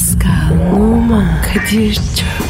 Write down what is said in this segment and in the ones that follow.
Pascal, Oman, Kadir çok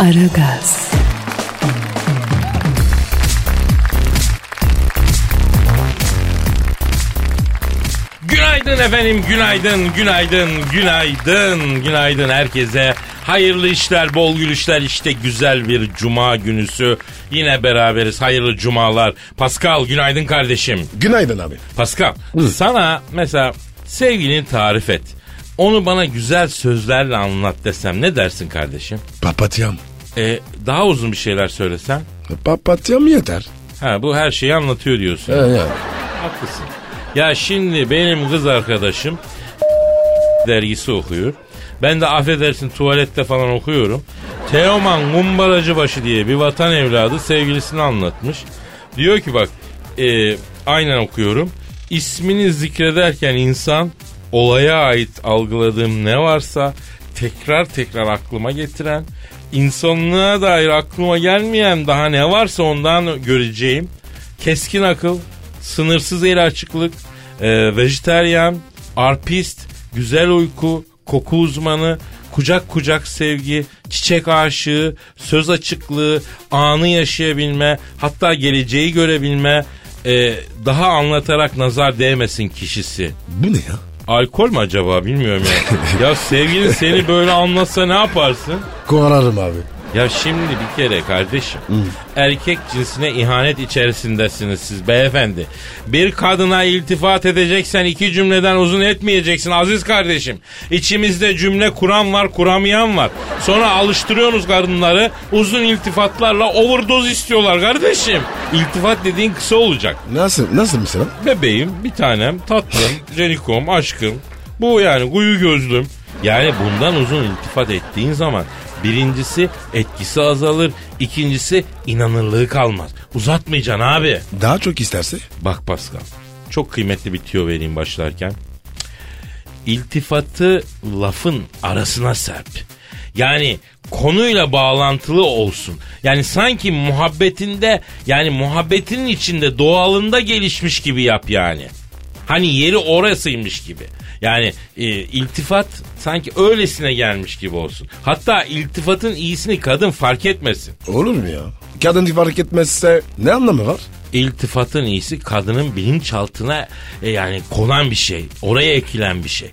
Aragaz, Günaydın efendim, günaydın, günaydın, günaydın, günaydın herkese. Hayırlı işler, bol gülüşler, işte güzel bir cuma günüsü. Yine beraberiz, hayırlı cumalar. Pascal, günaydın kardeşim. Günaydın abi. Pascal, sana mesela sevgilini tarif et. Onu bana güzel sözlerle anlat desem ne dersin kardeşim? Papatyam. E, daha uzun bir şeyler söylesem? Papatyam yeter. Ha bu her şeyi anlatıyor diyorsun. He ya. Haklısın. Ya şimdi benim kız arkadaşım dergisi okuyor. Ben de affedersin tuvalette falan okuyorum. Teoman Gumbaracıbaşı diye bir vatan evladı sevgilisini anlatmış. Diyor ki bak e, aynen okuyorum. İsmini zikrederken insan olaya ait algıladığım ne varsa tekrar tekrar aklıma getiren, insanlığa dair aklıma gelmeyen daha ne varsa ondan göreceğim. Keskin akıl, sınırsız el açıklık, e, vejeteryan, arpist, güzel uyku, koku uzmanı, kucak kucak sevgi, çiçek aşığı, söz açıklığı, anı yaşayabilme, hatta geleceği görebilme, e, daha anlatarak nazar değmesin kişisi. Bu ne ya? Alkol mü acaba bilmiyorum ya. ya sevgilin seni böyle anlatsa ne yaparsın? Korarım abi. Ya şimdi bir kere kardeşim erkek cinsine ihanet içerisindesiniz siz beyefendi. Bir kadına iltifat edeceksen iki cümleden uzun etmeyeceksin aziz kardeşim. İçimizde cümle kuran var kuramayan var. Sonra alıştırıyorsunuz kadınları uzun iltifatlarla overdose istiyorlar kardeşim. İltifat dediğin kısa olacak. Nasıl, nasıl mesela? Bebeğim, bir tanem, tatlım, canikom, aşkım. Bu yani kuyu gözlüm. Yani bundan uzun iltifat ettiğin zaman birincisi etkisi azalır, ikincisi inanırlığı kalmaz. Uzatmayacaksın abi. Daha çok isterse? Bak Pascal, çok kıymetli bir tüyo vereyim başlarken. İltifatı lafın arasına serp. Yani konuyla bağlantılı olsun. Yani sanki muhabbetinde yani muhabbetinin içinde doğalında gelişmiş gibi yap yani. Hani yeri orasıymış gibi. Yani e, iltifat sanki öylesine gelmiş gibi olsun. Hatta iltifatın iyisini kadın fark etmesin. Olur mu ya? Kadın fark etmezse ne anlamı var? İltifatın iyisi kadının bilinçaltına e, yani konan bir şey. Oraya ekilen bir şey.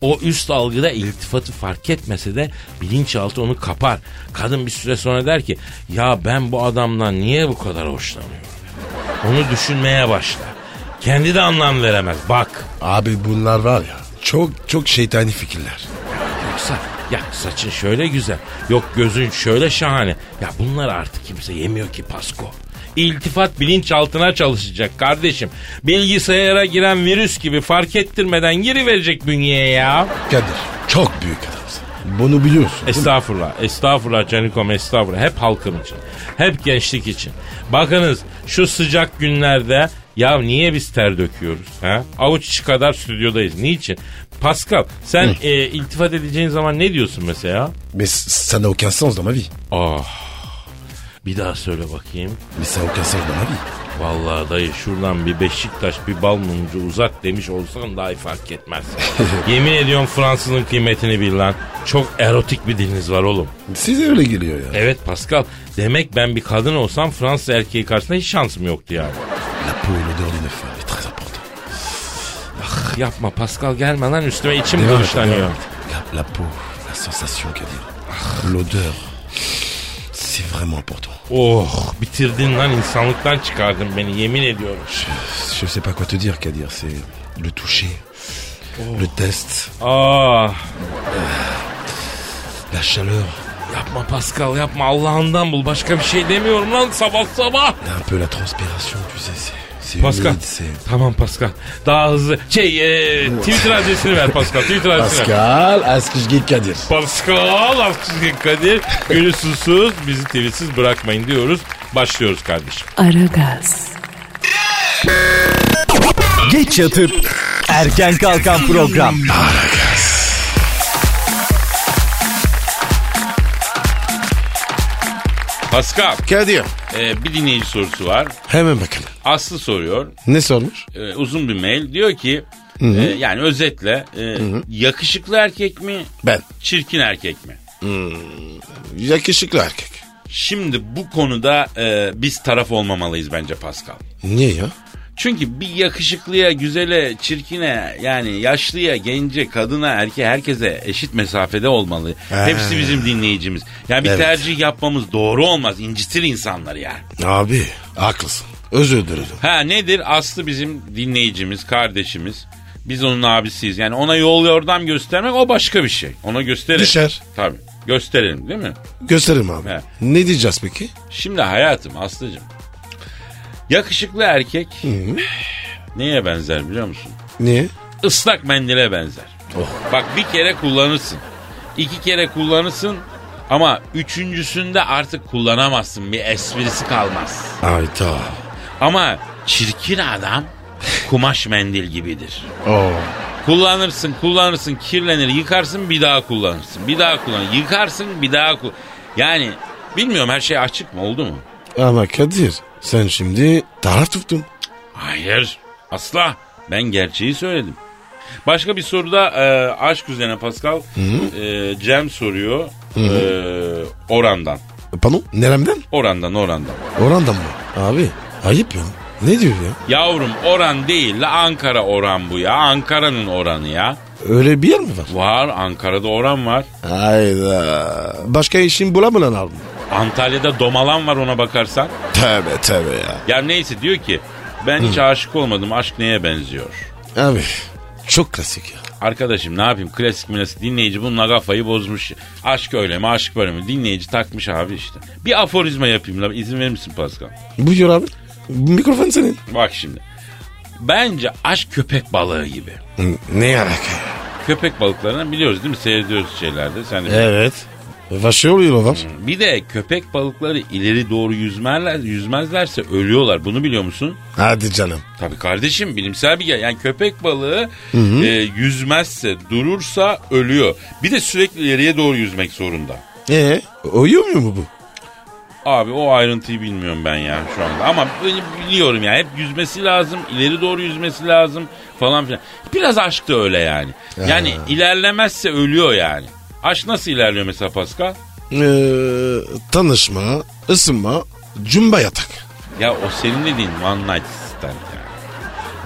O üst algıda iltifatı fark etmese de bilinçaltı onu kapar. Kadın bir süre sonra der ki ya ben bu adamdan niye bu kadar hoşlanıyorum? Onu düşünmeye başlar. Kendi de anlam veremez. Bak. Abi bunlar var ya çok çok şeytani fikirler. Yoksa ya saçın şöyle güzel. Yok gözün şöyle şahane. Ya bunlar artık kimse yemiyor ki Pasko. İltifat bilinçaltına çalışacak kardeşim. Bilgisayara giren virüs gibi fark ettirmeden giri verecek bünyeye ya. Kadir çok büyük adamsın. Bunu biliyorsun. Estağfurullah, estağfurullah Canikom estağfurullah. Hep halkım için, hep gençlik için. Bakınız şu sıcak günlerde ya niye biz ter döküyoruz? Ha? Avuç içi kadar stüdyodayız. Niçin? Pascal sen e, iltifat edeceğin zaman ne diyorsun mesela? Mais ça n'a aucun sens dans ma vie. Ah. Bir daha söyle bakayım. Mais ça n'a aucun sens dans ma vie. Vallahi dayı şuradan bir Beşiktaş bir bal mumcu uzat demiş olsan dahi fark etmez. Yemin ediyorum Fransızın kıymetini bil lan. Çok erotik bir diliniz var oğlum. Size öyle geliyor ya. Evet Pascal. Demek ben bir kadın olsam Fransız erkeği karşısında hiç şansım yoktu yani. La peau et l'odeur d'une femme est très important. Yapma Pascal gelme lan üstüme içim. La, la peau, la sensation Kadir. L'odeur. Vraiment important. Oh bitirdin lan insanlıktan çıkardın beni yemin ediyorum. Je sais pas quoi te dire Kadir. C'est le toucher. Le test. Ah La chaleur. yapma Pascal yapma Allah'ından bul başka bir şey demiyorum lan sabah sabah. Un peu la transpiration, tu sais. C'est Pascal. Tamam Pascal. Daha hızlı. Şey e, Twitter adresini ver Pascal. Twitter adresini ver. Pascal Askışgi Kadir. Pascal Askışkin Kadir. Gülü susuz bizi tweetsiz bırakmayın diyoruz. Başlıyoruz kardeşim. Aragaz, Geç yatıp erken kalkan program. Pascal Kadir. e, bir dinleyici sorusu var. Hemen bakalım. Aslı soruyor. Ne sormuş? E, uzun bir mail. Diyor ki e, yani özetle e, yakışıklı erkek mi Ben. çirkin erkek mi? Yakışıklı erkek. Şimdi bu konuda e, biz taraf olmamalıyız bence Pascal. Niye ya? Çünkü bir yakışıklıya, güzele, çirkine yani yaşlıya, gence, kadına, erkeğe herkese eşit mesafede olmalı. Ha. Hepsi bizim dinleyicimiz. Yani bir Evet. tercih yapmamız doğru olmaz. İncitir insanları yani. Abi haklısın. Özür dilerim. Ha nedir? Aslı bizim dinleyicimiz, kardeşimiz. Biz onun abisiyiz. Yani ona yol yordam göstermek o başka bir şey. Ona gösterelim. Düşer. Tabii. Gösterelim değil mi? Gösterim abi. He. Ne diyeceğiz peki? Şimdi hayatım Aslı'cığım. Yakışıklı erkek neye benzer biliyor musun? Niye? Islak mendile benzer. Bak bir kere kullanırsın. iki kere kullanırsın ama üçüncüsünde artık kullanamazsın. Bir esprisi kalmaz. Ayta. Ama çirkin adam kumaş mendil gibidir. Oo. Kullanırsın, kullanırsın, kirlenir, yıkarsın, bir daha kullanırsın. Bir daha kullan, yıkarsın, bir daha kullan. Yani bilmiyorum her şey açık mı, oldu mu? Ama Kadir sen şimdi taraf tuttun. Hayır, asla. Ben gerçeği söyledim. Başka bir soruda e, aşk üzerine Pascal. E, Cem soruyor. E, orandan. Pardon neremden? Orandan, orandan. Orandan mı? Abi ayıp ya. Ne diyor ya? Yavrum oran değil la Ankara oran bu ya. Ankara'nın oranı ya. Öyle bir yer mi var? Var Ankara'da oran var. Hayda. Başka işin bulamadan aldın. Antalya'da domalan var ona bakarsan. Tövbe tövbe ya. Ya neyse diyor ki ben hiç aşık olmadım. Aşk neye benziyor? Abi çok klasik ya. Arkadaşım ne yapayım klasik klasik dinleyici bununla kafayı bozmuş. Aşk öyle mi aşk böyle mi? Dinleyici takmış abi işte. Bir aforizma yapayım la izin verir misin Pascal? Buyur abi. Mikrofon senin. Bak şimdi. Bence aşk köpek balığı gibi. Ne alaka? Köpek balıklarını biliyoruz değil mi? Seyrediyoruz şeylerde. Sen de Evet. Vaşı oluyor var. Bir de köpek balıkları ileri doğru yüzmezler, yüzmezlerse ölüyorlar. Bunu biliyor musun? Hadi canım. Tabii kardeşim bilimsel bir yer. Yani köpek balığı e, yüzmezse, durursa ölüyor. Bir de sürekli ileriye doğru yüzmek zorunda. Ee, uyuyor mu bu? Abi o ayrıntıyı bilmiyorum ben ya şu anda. Ama biliyorum ya hep yüzmesi lazım, ileri doğru yüzmesi lazım falan filan. Biraz aşk da öyle yani. Yani ilerlemezse ölüyor yani. Aşk nasıl ilerliyor mesela Pascal? Ee, tanışma, ısınma, cumba yatak. Ya o senin dediğin one night stand yani.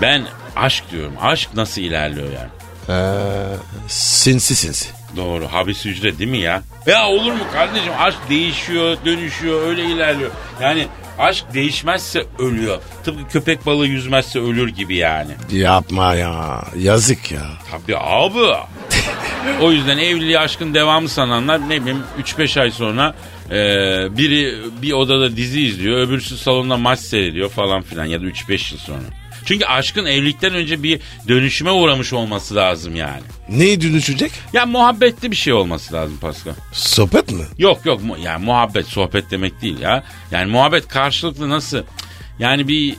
Ben aşk diyorum. Aşk nasıl ilerliyor yani? Ee, sinsi sinsi. Doğru. Habis hücre değil mi ya? Ya olur mu kardeşim? Aşk değişiyor, dönüşüyor, öyle ilerliyor. Yani aşk değişmezse ölüyor. Tıpkı köpek balığı yüzmezse ölür gibi yani. Yapma ya. Yazık ya. Tabii abi. O yüzden evliliği aşkın devamı sananlar ne bileyim 3-5 ay sonra e, biri bir odada dizi izliyor, öbürsü salonda maç seyrediyor falan filan ya da 3-5 yıl sonra. Çünkü aşkın evlilikten önce bir dönüşüme uğramış olması lazım yani. Neyi dönüşecek? Ya muhabbetli bir şey olması lazım Pascal. Sohbet mi? Yok yok mu- yani muhabbet sohbet demek değil ya. Yani muhabbet karşılıklı nasıl? Yani bir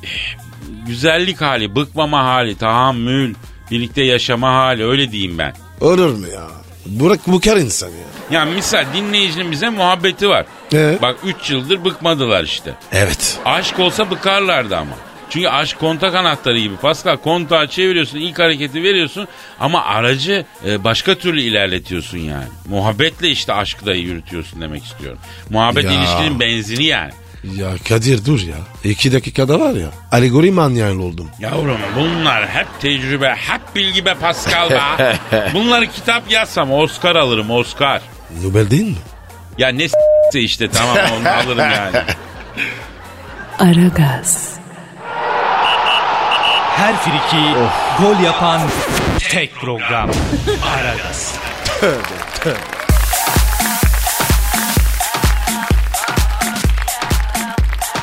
güzellik hali, bıkmama hali, tahammül, birlikte yaşama hali öyle diyeyim ben. Olur mu ya? Burak bukar insan ya. Yani misal dinleyicinin bize muhabbeti var. Ee? Bak 3 yıldır bıkmadılar işte. Evet. Aşk olsa bıkarlardı ama. Çünkü aşk kontak anahtarı gibi. Pascal kontağı çeviriyorsun ilk hareketi veriyorsun ama aracı e, başka türlü ilerletiyorsun yani. Muhabbetle işte aşkı da yürütüyorsun demek istiyorum. Muhabbet Ya. ilişkinin benzini yani. Ya Kadir dur ya. İki dakikada var ya. Alegori manyağı oldum. Yavrum bunlar hep tecrübe, hep bilgi be Pascal be. Bunları kitap yazsam Oscar alırım Oscar. Nobel değil mi? Ya ne s**se işte tamam onu alırım yani. Aragaz, Her friki gol yapan tek program. Aragaz.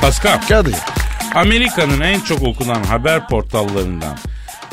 Pascal Kadir. Amerika'nın en çok okunan haber portallarından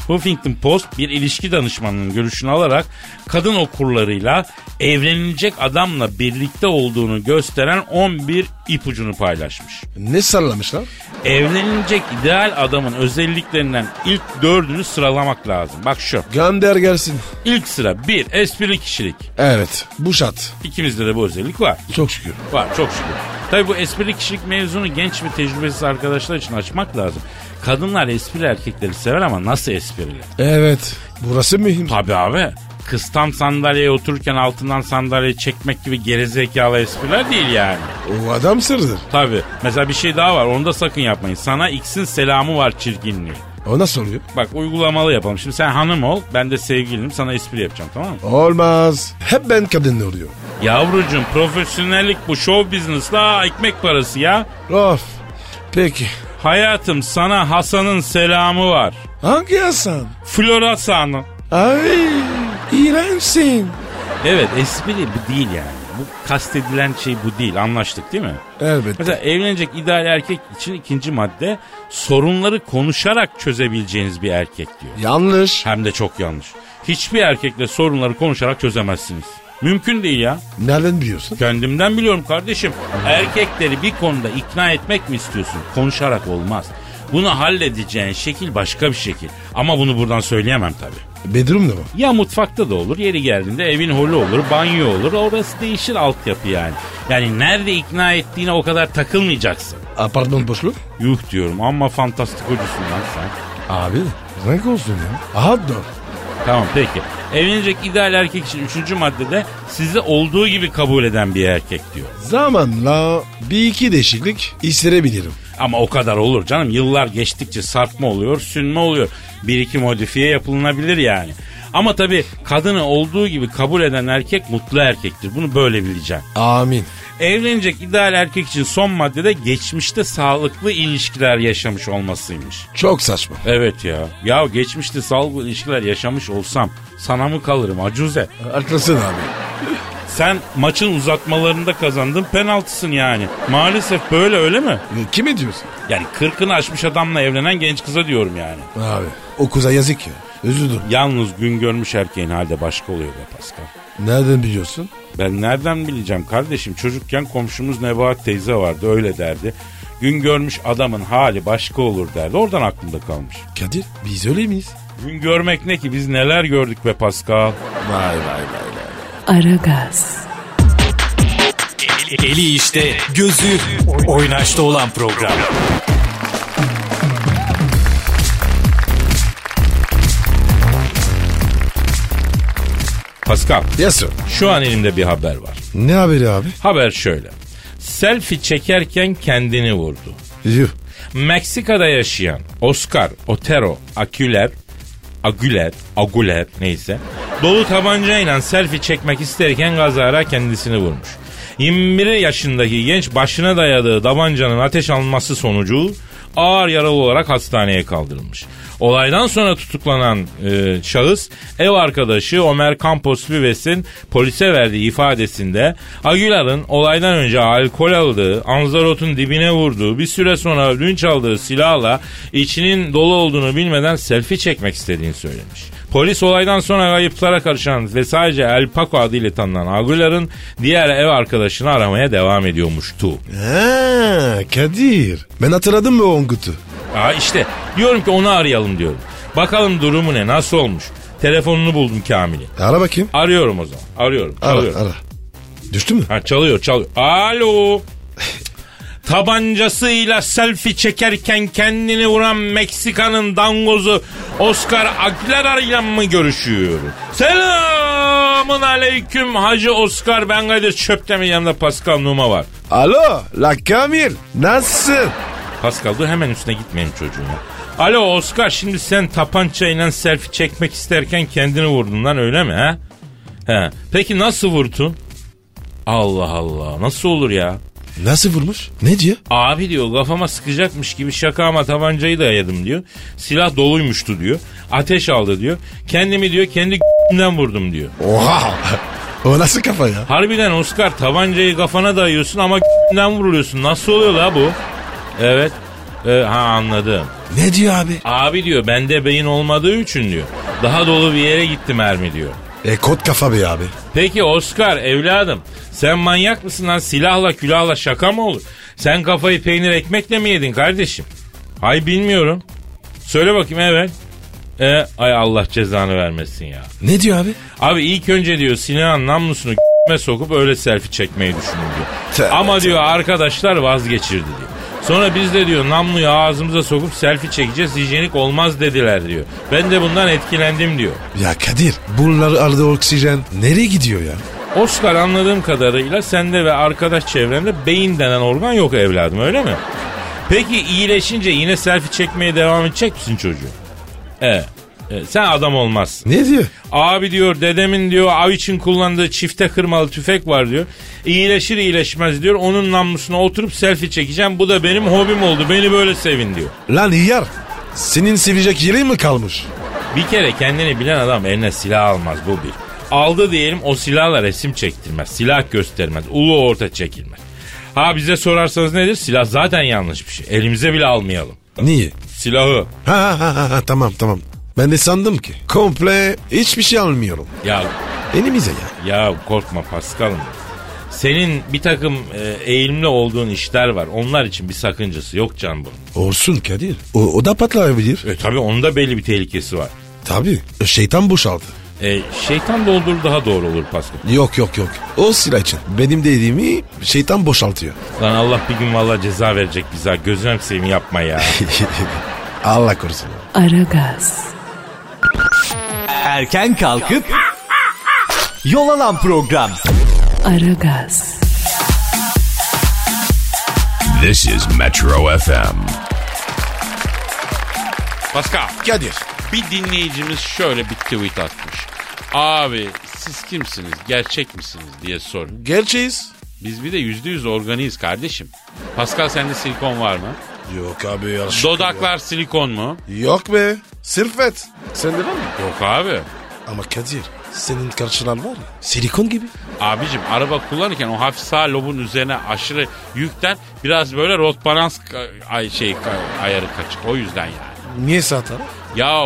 Huffington Post bir ilişki danışmanının görüşünü alarak kadın okurlarıyla evlenilecek adamla birlikte olduğunu gösteren 11 ipucunu paylaşmış. Ne sallamışlar? Evlenilecek ideal adamın özelliklerinden ilk dördünü sıralamak lazım. Bak şu. Gönder gelsin. İlk sıra bir esprili kişilik. Evet bu şart. İkimizde de bu özellik var. Çok şükür. Var çok şükür. Tabi bu esprili kişilik mevzunu genç ve tecrübesiz arkadaşlar için açmak lazım. Kadınlar esprili erkekleri sever ama nasıl esprili? Evet. Burası mühim. Tabi abi. Kız tam sandalyeye otururken altından sandalyeyi çekmek gibi gerizekalı espriler değil yani. O adam sırdır. Tabi. Mesela bir şey daha var onu da sakın yapmayın. Sana X'in selamı var çirkinliği. O nasıl oluyor? Bak uygulamalı yapalım. Şimdi sen hanım ol ben de sevgilinim sana espri yapacağım tamam mı? Olmaz. Hep ben kadınla oluyor. Yavrucuğum profesyonellik bu show business la ekmek parası ya. Of. Peki. Hayatım sana Hasan'ın selamı var. Hangi Hasan? Florasan'ın. Ay iğrençsin. Evet espri bu değil yani. Bu kastedilen şey bu değil anlaştık değil mi? Elbette. Mesela evlenecek ideal erkek için ikinci madde sorunları konuşarak çözebileceğiniz bir erkek diyor. Yanlış. Hem de çok yanlış. Hiçbir erkekle sorunları konuşarak çözemezsiniz. Mümkün değil ya. Nereden biliyorsun? Kendimden biliyorum kardeşim. Erkekleri bir konuda ikna etmek mi istiyorsun? Konuşarak olmaz. Bunu halledeceğin şekil başka bir şekil. Ama bunu buradan söyleyemem tabii. Bedroom da mı? Ya mutfakta da olur, yeri geldiğinde evin holü olur, banyo olur. Orası değişir altyapı yani. Yani nerede ikna ettiğine o kadar takılmayacaksın. Apartman boşluk? Yuh diyorum ama fantastik hocusun lan sen. Abi renk olsun ya. Dur. Tamam peki. Evlenecek ideal erkek için üçüncü maddede sizi olduğu gibi kabul eden bir erkek diyor. Zamanla bir iki değişiklik isteyebilirim. Ama o kadar olur canım. Yıllar geçtikçe sarkma oluyor, sünme oluyor. Bir iki modifiye yapılabilir yani. Ama tabii kadını olduğu gibi kabul eden erkek mutlu erkektir. Bunu böyle bileceğim. Amin. Evlenecek ideal erkek için son maddede geçmişte sağlıklı ilişkiler yaşamış olmasıymış. Çok saçma. Evet ya. Ya geçmişte sağlıklı ilişkiler yaşamış olsam sana mı kalırım acuze? Haklısın abi. Sen maçın uzatmalarında kazandın penaltısın yani. Maalesef böyle öyle mi? Kime diyorsun? Yani kırkını aşmış adamla evlenen genç kıza diyorum yani. Abi o kıza yazık ya. Üzüldüm. Yalnız gün görmüş erkeğin halde başka oluyor be Pascal. Nereden biliyorsun? Ben nereden bileceğim kardeşim? Çocukken komşumuz Nebahat teyze vardı öyle derdi. Gün görmüş adamın hali başka olur derdi. Oradan aklımda kalmış. Kadir biz öyle miyiz? Gün görmek ne ki biz neler gördük be Pascal. Vay vay vay vay. Aragaz, Eli işte, gözü oynaşta olan program. Pascal Yes sir. şu an elimde bir haber var. Ne haberi abi? Haber şöyle. Selfie çekerken kendini vurdu. Yuh. Meksika'da yaşayan Oscar Otero Aküler Agüler, Aguler neyse. Dolu tabancayla selfie çekmek isterken kazara kendisini vurmuş. 21 yaşındaki genç başına dayadığı tabancanın ateş alınması sonucu ağır yaralı olarak hastaneye kaldırılmış. Olaydan sonra tutuklanan e, şahıs ev arkadaşı Ömer Campos Vives'in polise verdiği ifadesinde Aguilar'ın olaydan önce alkol aldığı, anzarotun dibine vurduğu, bir süre sonra ödünç aldığı silahla içinin dolu olduğunu bilmeden selfie çekmek istediğini söylemiş. Polis olaydan sonra kayıplara karışan ve sadece El Paco adıyla tanınan Aguilar'ın diğer ev arkadaşını aramaya devam ediyormuştu. Ha, Kadir. Ben hatırladım mı o ongutu? Aa işte diyorum ki onu arayalım diyorum. Bakalım durumu ne nasıl olmuş. Telefonunu buldum Kamil'i. Ara bakayım. Arıyorum o zaman. Arıyorum. Ara Çalıyorum. ara. Düştü mü? Ha, çalıyor çalıyor. Alo. Tabancasıyla selfie çekerken kendini vuran Meksika'nın dangozu Oscar Aguilar ile mı görüşüyor? Selamun aleyküm Hacı Oscar ben Kadir Çöptemir yanımda Pascal Numa var. Alo la Kamil. Nasılsın? Pascal dur hemen üstüne gitmeyin çocuğun ya. Alo Oscar şimdi sen tapancayla selfie çekmek isterken kendini vurdun lan öyle mi ha? He. Peki nasıl vurdun? Allah Allah nasıl olur ya? Nasıl vurmuş? Ne diyor? Abi diyor kafama sıkacakmış gibi şaka ama tabancayı dayadım diyor. Silah doluymuştu diyor. Ateş aldı diyor. Kendimi diyor kendi g***den vurdum diyor. Oha. o nasıl kafa ya? Harbiden Oscar tabancayı kafana dayıyorsun ama g***den vuruluyorsun. Nasıl oluyor la bu? Evet. Ee, ha anladım. Ne diyor abi? Abi diyor bende beyin olmadığı için diyor. Daha dolu bir yere gitti mermi diyor. E kot kafa be abi. Peki Oscar evladım sen manyak mısın lan silahla külahla şaka mı olur? Sen kafayı peynir ekmekle mi yedin kardeşim? Hay bilmiyorum. Söyle bakayım evet. E, ay Allah cezanı vermesin ya. Ne diyor abi? Abi ilk önce diyor silahın namlusunu g***me sokup öyle selfie çekmeyi düşündüm diyor. Tövbe, Ama diyor arkadaşlar vazgeçirdi diyor. Sonra biz de diyor namluyu ağzımıza sokup selfie çekeceğiz hijyenik olmaz dediler diyor. Ben de bundan etkilendim diyor. Ya Kadir bunlar arada oksijen nereye gidiyor ya? Oscar anladığım kadarıyla sende ve arkadaş çevrende beyin denen organ yok evladım öyle mi? Peki iyileşince yine selfie çekmeye devam edecek misin çocuğu? Evet. evet, Sen adam olmazsın. Ne diyor? Abi diyor dedemin diyor av için kullandığı çifte kırmalı tüfek var diyor. İyileşir iyileşmez diyor. Onun namlusuna oturup selfie çekeceğim. Bu da benim hobim oldu. Beni böyle sevin diyor. Lan hıyar. Senin sevecek yeri mi kalmış? Bir kere kendini bilen adam eline silah almaz bu bir. Aldı diyelim o silahla resim çektirmez. Silah göstermez. Ulu orta çekilmez. Ha bize sorarsanız nedir? Silah zaten yanlış bir şey. Elimize bile almayalım. Niye? Silahı. Ha ha ha ha tamam tamam. Ben de sandım ki komple hiçbir şey almıyorum. Ya Elimize ya. ya korkma Paskal'ım. Senin bir takım e, eğilimli olduğun işler var. Onlar için bir sakıncası yok can bunun. Olsun Kadir. O, o da patlayabilir. E tabi onun da belli bir tehlikesi var. Tabii. Şeytan boşaldı. E, şeytan doldurur daha doğru olur Paskal. Yok yok yok. O silah için. Benim dediğimi şeytan boşaltıyor. Lan Allah bir gün vallahi ceza verecek bize. Gözüm seveyim yapma ya. Allah korusun. Aragaz, Erken kalkıp yol alan program. Aragaz, This is Metro FM. Pascal Kadir. bir dinleyicimiz şöyle bir tweet atmış. Abi siz kimsiniz gerçek misiniz diye sor. Gerçeğiz. Biz bir de yüzde yüz organiyiz kardeşim. Pascal sende silikon var mı? Yok abi ya. Dodaklar silikon mu? Yok be. Sırf et. Sende var mı? Yok abi. Ama Kadir senin karşılar var ya. Silikon gibi. Abicim araba kullanırken o hafif sağ lobun üzerine aşırı yükten biraz böyle rot balans ay şey ayarı kaçık. O yüzden yani. Niye sağ taraf? Ya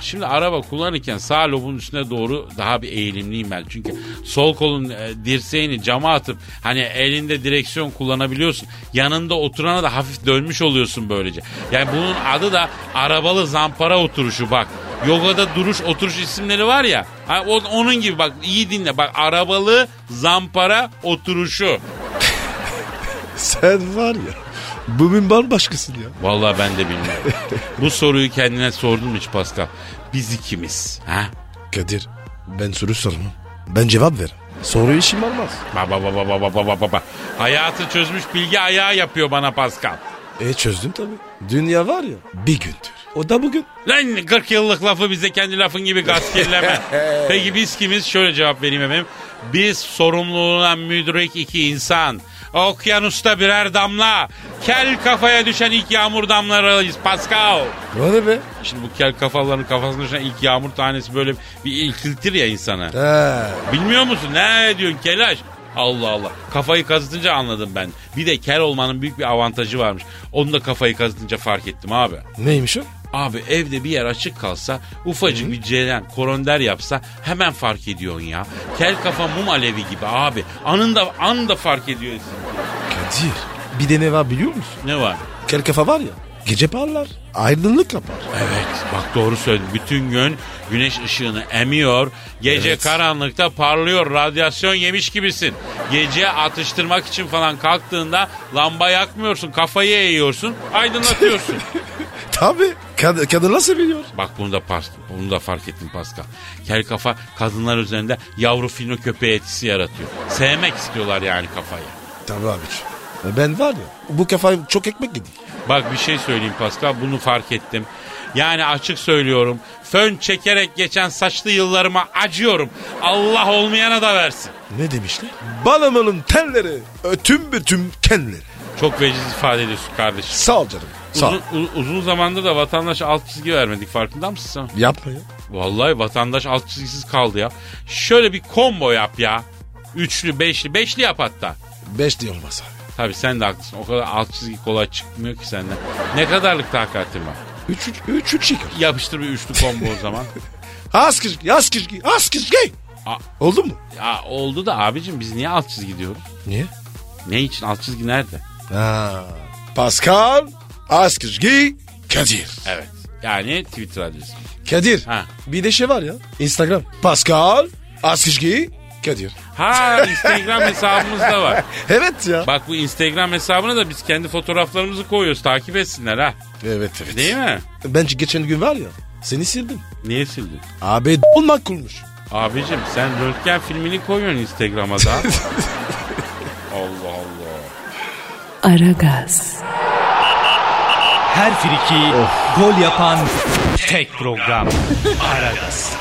şimdi araba kullanırken sağ lobun üstüne doğru daha bir eğilimliyim ben. Çünkü sol kolun e, dirseğini cama atıp hani elinde direksiyon kullanabiliyorsun. Yanında oturana da hafif dönmüş oluyorsun böylece. Yani bunun adı da arabalı zampara oturuşu bak. Yogada duruş oturuş isimleri var ya. Ha, o- onun gibi bak iyi dinle. Bak arabalı zampara oturuşu. Sen var ya. Bugün bambaşkasın ya. Vallahi ben de bilmiyorum. Bu soruyu kendine sordun mu hiç Pascal? Biz ikimiz. Ha? Kadir ben soru sormam. Ben cevap ver. Soru işim olmaz. Baba baba baba baba baba. Hayatı çözmüş bilgi ayağı yapıyor bana Pascal. E çözdüm tabii. Dünya var ya bir gündür. O da bugün. Lan 40 yıllık lafı bize kendi lafın gibi gaz kirleme. Peki biz kimiz? Şöyle cevap vereyim efendim. Biz sorumluluğuna müdrik iki insan. Okyanusta birer damla. Kel kafaya düşen ilk yağmur damlarıyız Pascal. Ne be? Şimdi bu kel kafaların kafasına düşen ilk yağmur tanesi böyle bir ilkiltir ya insana. Ha. Bilmiyor musun? Ne diyorsun kelaş? Allah Allah. Kafayı kazıtınca anladım ben. Bir de kel olmanın büyük bir avantajı varmış. Onu da kafayı kazıtınca fark ettim abi. Neymiş o? Abi evde bir yer açık kalsa ufacık bir ceren koronder yapsa hemen fark ediyorsun ya. Kel kafa mum alevi gibi abi. Anında anında fark ediyorsun. Kadir bir de ne var biliyor musun? Ne var? Kel kafa var ya gece parlar aydınlık yapar. Evet bak doğru söyledin. Bütün gün güneş ışığını emiyor. Gece Evet. karanlıkta parlıyor. Radyasyon yemiş gibisin. Gece atıştırmak için falan kalktığında lamba yakmıyorsun. Kafayı eğiyorsun. Aydınlatıyorsun. Tabii kad kadınlar seviyor. bak bunu da, pas- bunu da fark ettim Pascal. Kel kafa kadınlar üzerinde yavru fino köpeği etkisi yaratıyor. Sevmek istiyorlar yani kafayı. Tabii abi. Ben var ya bu kafayı çok ekmek yedim. Bak bir şey söyleyeyim Pascal bunu fark ettim. Yani açık söylüyorum. Fön çekerek geçen saçlı yıllarıma acıyorum. Allah olmayana da versin. Ne demişler? Balamanın telleri ötüm bütüm kenleri. Çok veciz ifade ediyorsun kardeşim. Sağ ol canım. Sağ. Uzun, u- uzun zamandır da vatandaşa alt çizgi vermedik farkında mısın sen? Yapma ya. Vallahi vatandaş alt çizgisiz kaldı ya. Şöyle bir combo yap ya. Üçlü, beşli, beşli yap hatta. Beş diye olmaz abi. Tabii sen de haklısın. O kadar alt çizgi kolay çıkmıyor ki senden. Ne kadarlık takatin var? Üç, üç, üç, üç çıkar. Yapıştır bir üçlü combo o zaman. Az kışkı, az kışkı, az. Aa. Oldu mu? Ya oldu da abicim biz niye alt çizgi diyoruz? Niye? Ne için alt çizgi nerede? Ha. Pascal, az kışkı, Kadir. Evet. Yani Twitter adresi. Kadir. Ha. Bir de şey var ya. Instagram. Pascal, az kışkı, Kadir. Ha Instagram hesabımız da var. Evet ya. Bak bu Instagram hesabına da biz kendi fotoğraflarımızı koyuyoruz. Takip etsinler ha. Evet evet. Değil mi? Ben geçen gün var ya. Seni sildim. Niye sildin? Abi olmak kurmuş. Abicim sen röntgen filmini koyuyorsun Instagram'a da. Allah Allah. Aragaz, Her friki gol yapan tek program. Aragaz.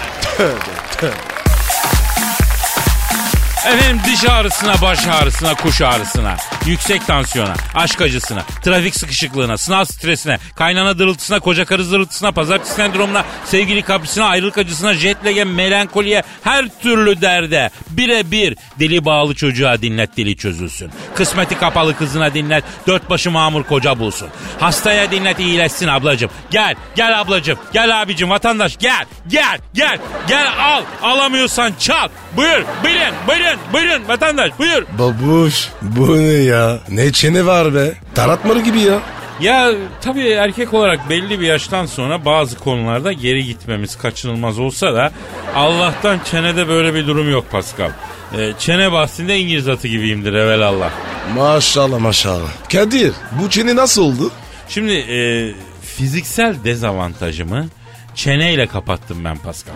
Efendim diş ağrısına, baş ağrısına, kuş ağrısına, yüksek tansiyona, aşk acısına, trafik sıkışıklığına, sınav stresine, kaynana dırıltısına, koca karı zırıltısına, pazartesi sendromuna, sevgili kaprisine, ayrılık acısına, jet lag'e, melankoliye, her türlü derde birebir deli bağlı çocuğa dinlet dili çözülsün. Kısmeti kapalı kızına dinlet, dört başı mamur koca bulsun. Hastaya dinlet iyileşsin ablacım. Gel, gel ablacım, gel abicim, vatandaş gel, gel, gel, gel al. Alamıyorsan çal. Buyur, buyurun, buyurun, buyurun vatandaş buyur. Babuş bu ne ya? Ne çene var be? Taratmalı gibi ya. Ya tabii erkek olarak belli bir yaştan sonra bazı konularda geri gitmemiz kaçınılmaz olsa da Allah'tan çenede böyle bir durum yok Pascal. Ee, çene bahsinde İngiliz atı gibiyimdir evelallah. Maşallah maşallah. Kadir bu çene nasıl oldu? Şimdi e, fiziksel dezavantajımı çeneyle kapattım ben Pascal.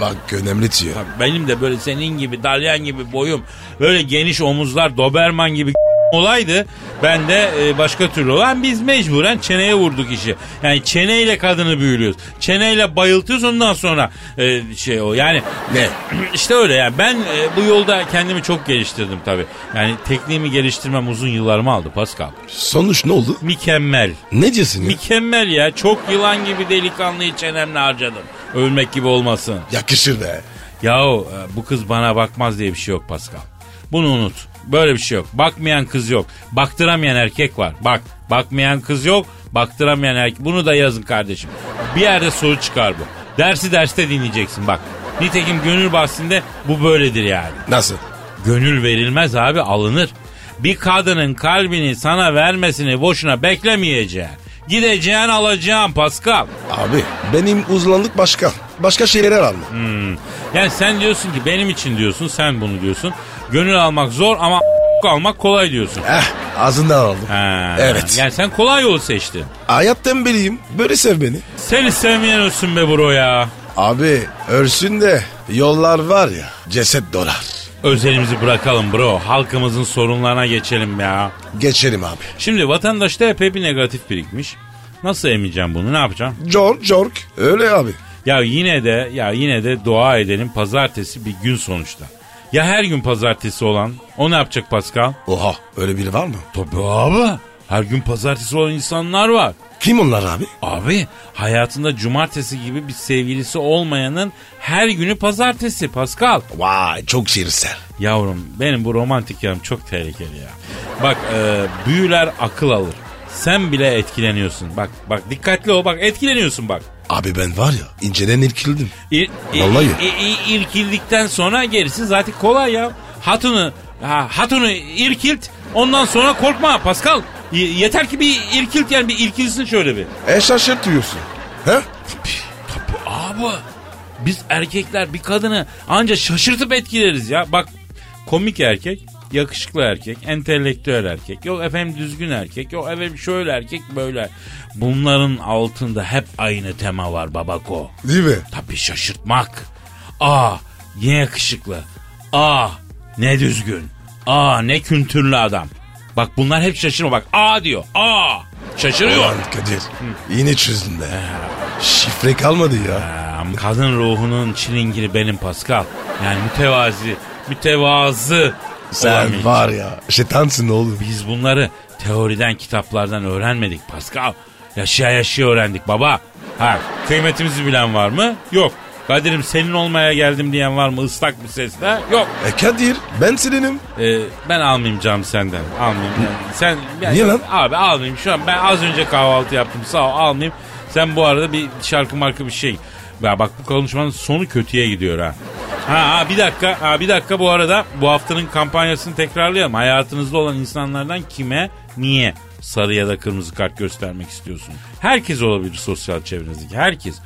Bak önemli diyor. Benim de böyle senin gibi dalyan gibi boyum böyle geniş omuzlar doberman gibi olaydı. Ben de e, başka türlü olan biz mecburen çeneye vurduk işi. Yani çeneyle kadını büyülüyoruz. Çeneyle bayıltıyoruz ondan sonra e, şey o yani Ne? işte öyle yani ben e, bu yolda kendimi çok geliştirdim tabii. Yani tekniğimi geliştirmem uzun yıllarımı aldı Pascal. Sonuç ne oldu? Mükemmel. Ne diyorsun ya? Mükemmel ya. Çok yılan gibi delikanlıyı çenemle harcadım. Ölmek gibi olmasın. Yakışır be. Yahu e, bu kız bana bakmaz diye bir şey yok Pascal. Bunu unut. Böyle bir şey yok. Bakmayan kız yok. Baktıramayan erkek var. Bak bakmayan kız yok. Baktıramayan erkek. Bunu da yazın kardeşim. Bir yerde soru çıkar bu. Dersi derste dinleyeceksin bak. Nitekim gönül bahsinde bu böyledir yani. Nasıl? Gönül verilmez abi alınır. Bir kadının kalbini sana vermesini boşuna beklemeyeceksin. Gideceğin alacağın Pascal. Abi benim uzmanlık başka. Başka şeyler alma. Yani sen diyorsun ki benim için diyorsun sen bunu diyorsun. Gönül almak zor ama almak kolay diyorsun. Eh ağzından aldım. Ha, Evet. Yani sen kolay yolu seçtin. Hayat tembeliyim. Böyle sev beni. Seni sevmeyen ölsün be bro ya. Abi ölsün de yollar var ya ceset dolar. Özelimizi bırakalım bro. Halkımızın sorunlarına geçelim ya. Geçelim abi. Şimdi vatandaşta epey bir negatif birikmiş. Nasıl emeceğim bunu ne yapacağım? Jork jork. Öyle abi. Ya yine de ya yine de dua edelim pazartesi bir gün sonuçta. Ya her gün pazartesi olan o ne yapacak Pascal? Oha öyle biri var mı? Tabii abi. Her gün pazartesi olan insanlar var. Kim onlar abi? Abi hayatında cumartesi gibi bir sevgilisi olmayanın her günü pazartesi Pascal. Vay çok şiirsel. Yavrum benim bu romantik yanım çok tehlikeli ya. Bak e, büyüler akıl alır. Sen bile etkileniyorsun. Bak bak dikkatli ol bak etkileniyorsun bak. Abi ben var ya inceden irkildim. İr, Vallahi. i- i- irkildikten sonra gerisi zaten kolay ya. Hatunu ha, hatunu irkilt ondan sonra korkma Pascal. Yeter ki bir irkilt yani bir irkilsin şöyle bir. E şaşırtıyorsun. He? Abi biz erkekler bir kadını anca şaşırtıp etkileriz ya. Bak komik erkek, yakışıklı erkek, entelektüel erkek, yok efendim düzgün erkek, yok efendim şöyle erkek böyle. Bunların altında hep aynı tema var babako. Değil mi? Tabii şaşırtmak. Aa ne yakışıklı. Aa ne düzgün. Aa ne kültürlü adam. Bak bunlar hep şaşırma bak. Aa diyor. Aa şaşırıyor. Ulan Kadir yine çözdün be. Şifre kalmadı ya. Kadın ruhunun çilingiri benim Pascal. Yani mütevazi, mütevazı. Sen olamayacak. var ya şeytansın oğlum. Biz bunları teoriden, kitaplardan öğrenmedik Pascal. Yaşaya yaşaya öğrendik baba. Ha, kıymetimizi bilen var mı? Yok. Kadir'im senin olmaya geldim diyen var mı ıslak bir sesle? Yok. E Kadir ben seninim. Ee, ben almayayım canım senden. Almayayım. Yani sen ya- Niye lan? Abi almayayım. Şu an ben az önce kahvaltı yaptım. Sağ ol almayayım. Sen bu arada bir şarkı marka bir şey. Ya bak bu konuşmanın sonu kötüye gidiyor ha. Ha, ha bir dakika. Ha bir dakika bu arada bu haftanın kampanyasını tekrarlayalım. Hayatınızda olan insanlardan kime, niye sarı ya da kırmızı kart göstermek istiyorsun? Herkes olabilir sosyal çevrenizdeki. Herkes.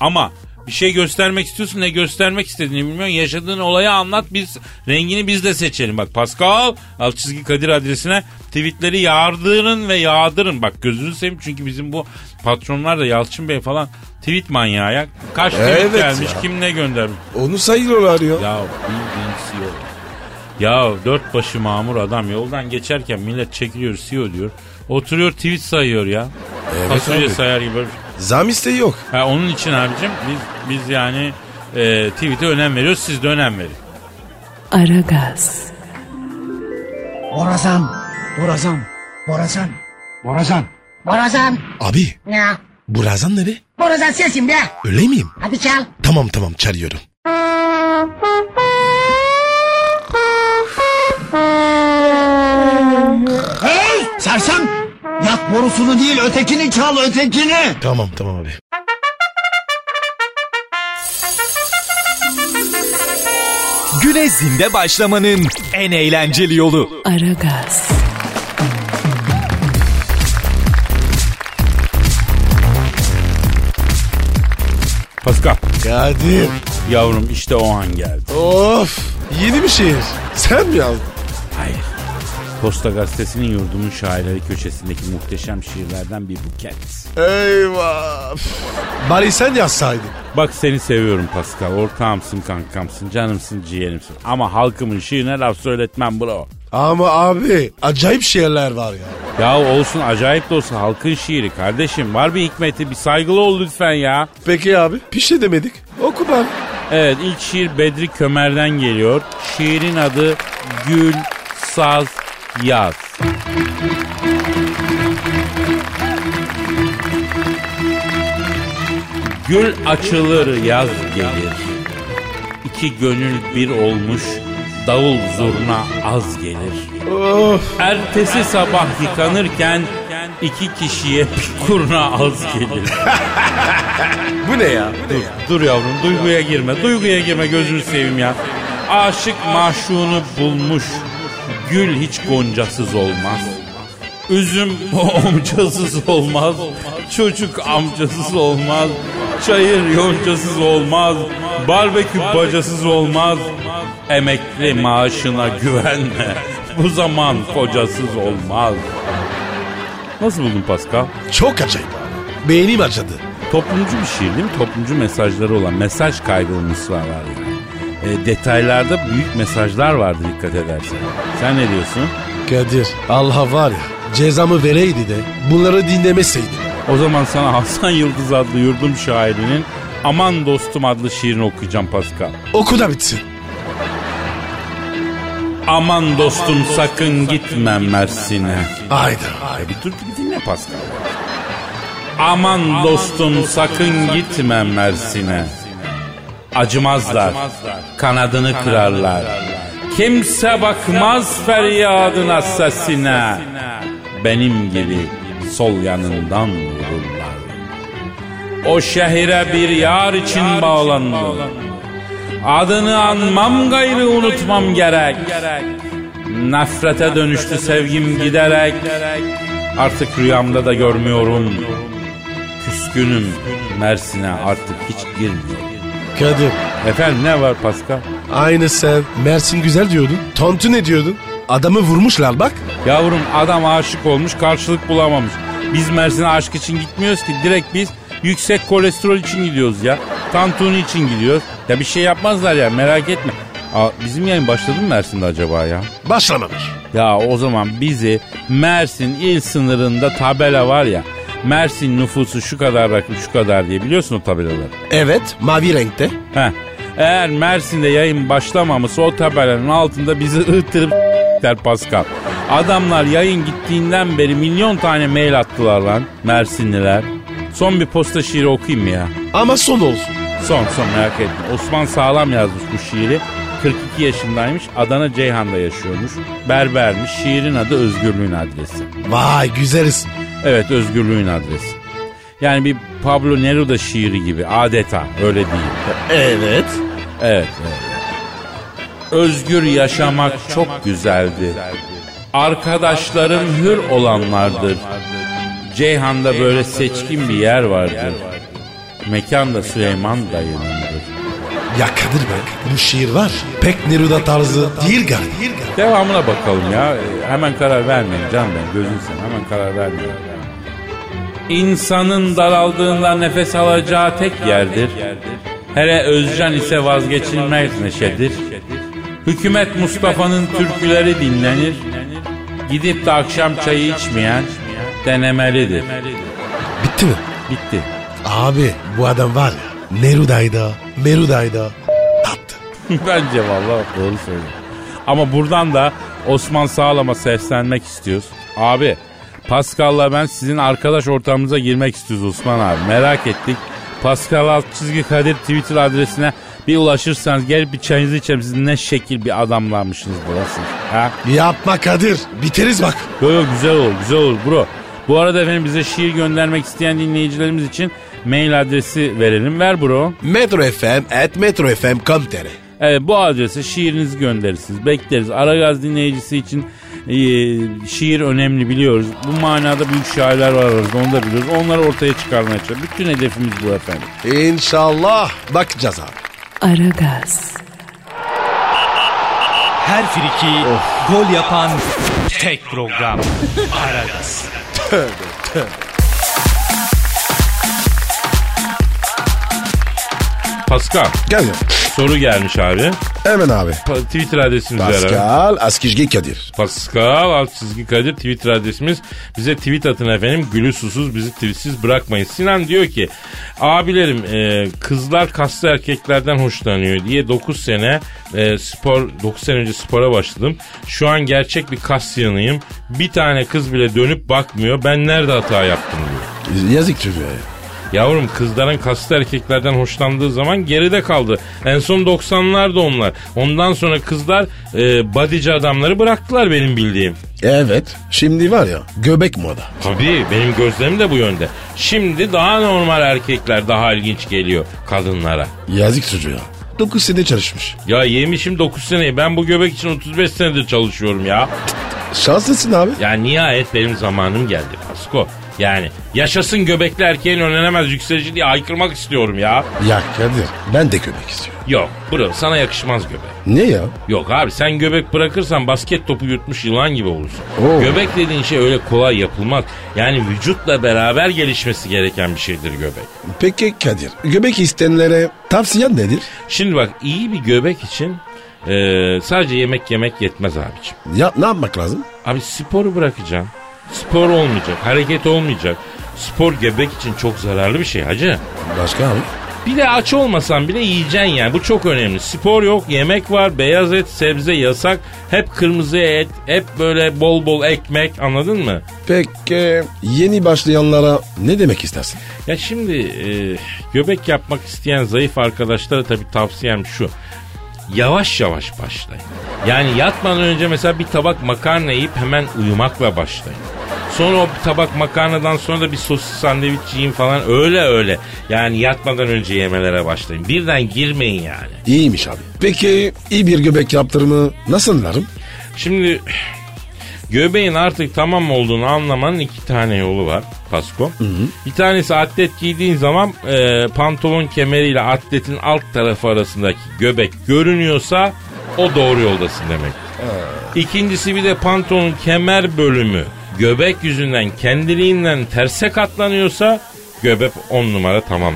Ama bir şey göstermek istiyorsun ne göstermek istediğini bilmiyorsun. Yaşadığın olayı anlat biz rengini biz de seçelim. Bak Pascal alt çizgi Kadir adresine tweetleri yağdırın ve yağdırın. Bak gözünü seveyim çünkü bizim bu patronlar da Yalçın Bey falan tweet manyağı ya. Kaç tweet Evet gelmiş ya. kim ne göndermiş. Onu sayıyorlar ya. Ya bildiğin CEO. Ya dört başı mamur adam yoldan geçerken millet çekiliyor CEO diyor. Oturuyor tweet sayıyor ya. Evet Fasulye sayar gibi. Zam isteği yok. Ha, onun için abicim biz, biz yani e, tweet'e önem veriyoruz siz de önem verin. Aragaz, Borazan, Borazan, Borazan, Borazan. Borazan. Abi Ne? Burazan nere? Borazan sensin be. Öyle miyim? Hadi çal. Tamam tamam çalıyorum. Hey sersem! Borusunu değil ötekini çal ötekini. Tamam tamam abi. Güne zinde başlamanın en eğlenceli yolu. Aragaz, Pascal Kadir. yavrum işte o an geldi. Of. Yeni bir şehir. Sen mi aldın? Hayır. Posta Gazetesi'nin yurdumun şairleri köşesindeki muhteşem şiirlerden bir buket. Eyvah. Bari sen yazsaydın. Bak seni seviyorum Pascal. Ortağımsın, kankamsın, canımsın, ciğerimsin. Ama halkımın şiirine laf söyletmem bro. Ama abi acayip şehirler var ya. Ya olsun acayip de olsa halkın şiiri kardeşim. Var bir hikmeti bir saygılı ol lütfen ya. Peki abi bir şey demedik. Oku bari. Evet ilk şiir Bedri Kömer'den geliyor. Şiirin adı Gül, Saz, Yaz. Gül açılır yaz gelir. İki gönül bir olmuş davul zurna az gelir. Of. Ertesi sabah yıkanırken iki kişiye bir kurna az gelir. Bu ne ya? Dur, dur yavrum duyguya girme. Duyguya girme gözünü seveyim ya. Aşık maşuğunu bulmuş. Gül hiç goncasız olmaz. Üzüm omcasız olmaz. Çocuk amcasız olmaz. Çayır yoncasız olmaz. Barbekü bacasız olmaz. Emekli maaşına güvenme. Bu zaman kocasız olmaz. Nasıl buldun Pascal? Çok acayip abi. Beynim acıdı. Toplumcu bir şiir değil mi? Toplumcu mesajları olan mesaj kaygılı mısralar yani. E, detaylarda büyük mesajlar vardı dikkat edersen. Sen ne diyorsun? Kadir Allah var ya cezamı vereydi de bunları dinlemeseydim. O zaman sana Hasan Yıldız adlı yurdum şairinin Aman Dostum adlı şiirini okuyacağım Pascal. Oku da bitsin. Aman dostum sakın gitme Mersin'e. Hayda. E, bir dur bir dinle Pascal. Aman dostum sakın gitme Mersin'e. Acımazlar, kanadını kırarlar. Kimse bakmaz feryadına sesine. Benim gibi sol yanından vururlar. O şehire bir yar için bağlandım. Adını anmam gayrı unutmam gerek. Nefrete dönüştü sevgim giderek. Artık rüyamda da görmüyorum. Küskünüm Mersin'e artık hiç girmiyorum. Kadir Efendim ne var Pascal? aynı sen Mersin güzel diyordun. Tontu ne diyordun? Adamı vurmuşlar bak. Yavrum adam aşık olmuş karşılık bulamamış. Biz Mersin'e aşk için gitmiyoruz ki direkt biz yüksek kolesterol için gidiyoruz ya. Tantuni için gidiyoruz. Ya bir şey yapmazlar ya merak etme. Aa, bizim yayın başladı mı Mersin'de acaba ya? Başlamamış. Ya o zaman bizi Mersin il sınırında tabela var ya. Mersin nüfusu şu kadar rakım şu kadar diye biliyorsun o tabelaları. Evet mavi renkte. Heh. Eğer Mersin'de yayın başlamamışsa o tabelanın altında bizi ıhtırıp der Pascal. Adamlar yayın gittiğinden beri milyon tane mail attılar lan Mersinliler. Son bir posta şiiri okuyayım mı ya? Ama son olsun. Son son merak etme. Osman Sağlam yazmış bu şiiri. 42 yaşındaymış. Adana Ceyhan'da yaşıyormuş. Berbermiş. Şiirin adı Özgürlüğün Adresi. Vay güzel isim. Evet özgürlüğün adresi. Yani bir Pablo Neruda şiiri gibi adeta öyle değil. Evet. Evet, evet. Özgür yaşamak çok güzeldi. Arkadaşların hür olanlardır. Ceyhan'da böyle seçkin bir yer vardır. Mekan da Süleyman dayınındır. Ya Kadir be bu şiir var. Pek Neruda tarzı değil galiba. Devamına bakalım ya. Hemen karar vermeyin can ben. Gözün sen hemen karar vermeyin. İnsanın daraldığında nefes alacağı tek yerdir. Hele Özcan ise vazgeçilmez neşedir. Hükümet Mustafa'nın türküleri dinlenir. Gidip de akşam çayı içmeyen denemelidir. Bitti mi? Bitti. Abi bu adam var ya Neruda'ydı, Meruda'ydı. Attı. Bence vallahi doğru söylüyor. Ama buradan da Osman Sağlam'a seslenmek istiyoruz. Abi Pascal'la ben sizin arkadaş ortamınıza girmek istiyoruz Osman abi. Merak ettik. Pascal alt çizgi Kadir Twitter adresine bir ulaşırsanız gel bir çayınızı içelim. Siz ne şekil bir adamlarmışsınız burası. Ha? Yapma Kadir. Biteriz bak. Yo, yo, güzel olur güzel olur bro. Bu arada efendim bize şiir göndermek isteyen dinleyicilerimiz için mail adresi verelim. Ver bro. Metro FM at metrofm.com.tr Evet bu adrese şiirinizi gönderirsiniz. Bekleriz. Aragaz dinleyicisi için e, şiir önemli biliyoruz. Bu manada büyük şairler var aramızda onu da biliyoruz. Onları ortaya çıkarmaya çalışıyoruz. Bütün hedefimiz bu efendim. İnşallah bakacağız abi. Aragaz, Her friki gol yapan tek program. Aragaz. Pascal Gel ya. Soru gelmiş abi. Hemen abi. Pa- Twitter adresimiz ver abi. Pascal Askizgi Kadir. Pascal alt çizgi Kadir Twitter adresimiz. Bize tweet atın efendim. Gülü susuz bizi tweetsiz bırakmayın. Sinan diyor ki abilerim e, kızlar kaslı erkeklerden hoşlanıyor diye 9 sene e, spor 9 sene önce spora başladım. Şu an gerçek bir kas yanıyım. Bir tane kız bile dönüp bakmıyor. Ben nerede hata yaptım diyor. Yazık çocuğa ya. Yavrum kızların kaslı erkeklerden hoşlandığı zaman geride kaldı. En son 90'larda onlar. Ondan sonra kızlar e, bodyci adamları bıraktılar benim bildiğim. Evet. Şimdi var ya göbek moda. Tabii benim gözlerim de bu yönde. Şimdi daha normal erkekler daha ilginç geliyor kadınlara. Yazık çocuğa. 9 sene çalışmış. Ya yemişim 9 seneyi ben bu göbek için 35 senedir çalışıyorum ya. Şanslısın abi. Ya nihayet benim zamanım geldi Pasko. Yani yaşasın göbekli erkeğin önlenemez yükselici diye haykırmak istiyorum ya. Ya Kadir ben de göbek istiyorum. Yok bro sana yakışmaz göbek. Ne ya? Yok abi sen göbek bırakırsan basket topu yutmuş yılan gibi olursun. Oo. Göbek dediğin şey öyle kolay yapılmaz. Yani vücutla beraber gelişmesi gereken bir şeydir göbek. Peki Kadir göbek isteyenlere tavsiyen nedir? Şimdi bak iyi bir göbek için e, sadece yemek yemek yetmez abicim. Ya ne yapmak lazım? Abi sporu bırakacaksın. Spor olmayacak, hareket olmayacak. Spor göbek için çok zararlı bir şey hacı. Başka abi? Bir de aç olmasan bile yiyeceksin yani. Bu çok önemli. Spor yok, yemek var, beyaz et, sebze yasak. Hep kırmızı et, hep böyle bol bol ekmek anladın mı? Peki yeni başlayanlara ne demek istersin? Ya şimdi e, göbek yapmak isteyen zayıf arkadaşlara tabii tavsiyem şu. Yavaş yavaş başlayın. Yani yatmadan önce mesela bir tabak makarna yiyip hemen uyumakla başlayın. Sonra o tabak makarnadan sonra da bir sosis sandviç yiyin falan öyle öyle. Yani yatmadan önce yemelere başlayın. Birden girmeyin yani. İyiymiş abi. Peki iyi bir göbek yaptırımı nasıl anlarım? Şimdi göbeğin artık tamam olduğunu anlamanın iki tane yolu var Pasko. Bir tanesi atlet giydiğin zaman e, pantolon kemeriyle atletin alt tarafı arasındaki göbek görünüyorsa o doğru yoldasın demek. İkincisi bir de pantolonun kemer bölümü göbek yüzünden kendiliğinden terse katlanıyorsa göbek on numara tamam.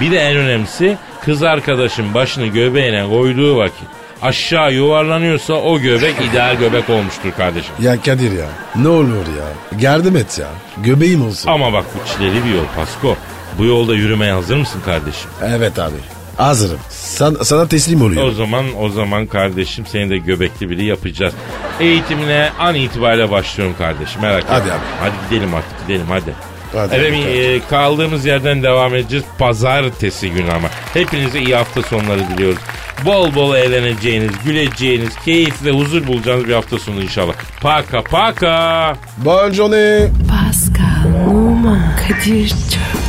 Bir de en önemlisi kız arkadaşın başını göbeğine koyduğu vakit aşağı yuvarlanıyorsa o göbek ideal göbek olmuştur kardeşim. Ya Kadir ya ne olur ya yardım et ya göbeğim olsun. Ama bak bu çileli bir yol Pasko. Bu yolda yürümeye hazır mısın kardeşim? Evet abi hazırım. San, sana teslim O oluyorum. zaman o zaman kardeşim seni de göbekli biri yapacağız. Eğitimine an itibariyle başlıyorum kardeşim merak etme. Hadi abi. Hadi gidelim artık gidelim hadi. Hadi Efendim e, kaldığımız yerden devam edeceğiz. Pazartesi günü ama. Hepinize iyi hafta sonları diliyoruz. Bol bol eğleneceğiniz, güleceğiniz, keyifle huzur bulacağınız bir hafta sonu inşallah. Paka paka. Bonne journée. Pascal, Oman, Kadir çok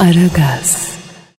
Aragaz.